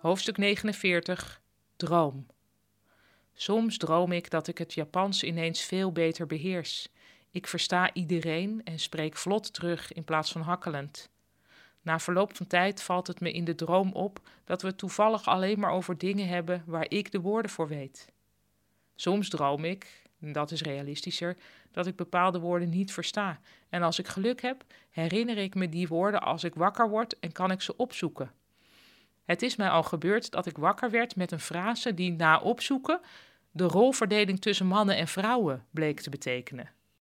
Hoofdstuk 49 Droom Soms droom ik dat ik het Japans ineens veel beter beheers. Ik versta iedereen en spreek vlot terug in plaats van hakkelend. Na verloop van tijd valt het me in de droom op dat we toevallig alleen maar over dingen hebben waar ik de woorden voor weet. Soms droom ik, en dat is realistischer, dat ik bepaalde woorden niet versta. En als ik geluk heb, herinner ik me die woorden als ik wakker word en kan ik ze opzoeken. Het is mij al gebeurd dat ik wakker werd met een frase die na opzoeken de rolverdeling tussen mannen en vrouwen bleek te betekenen.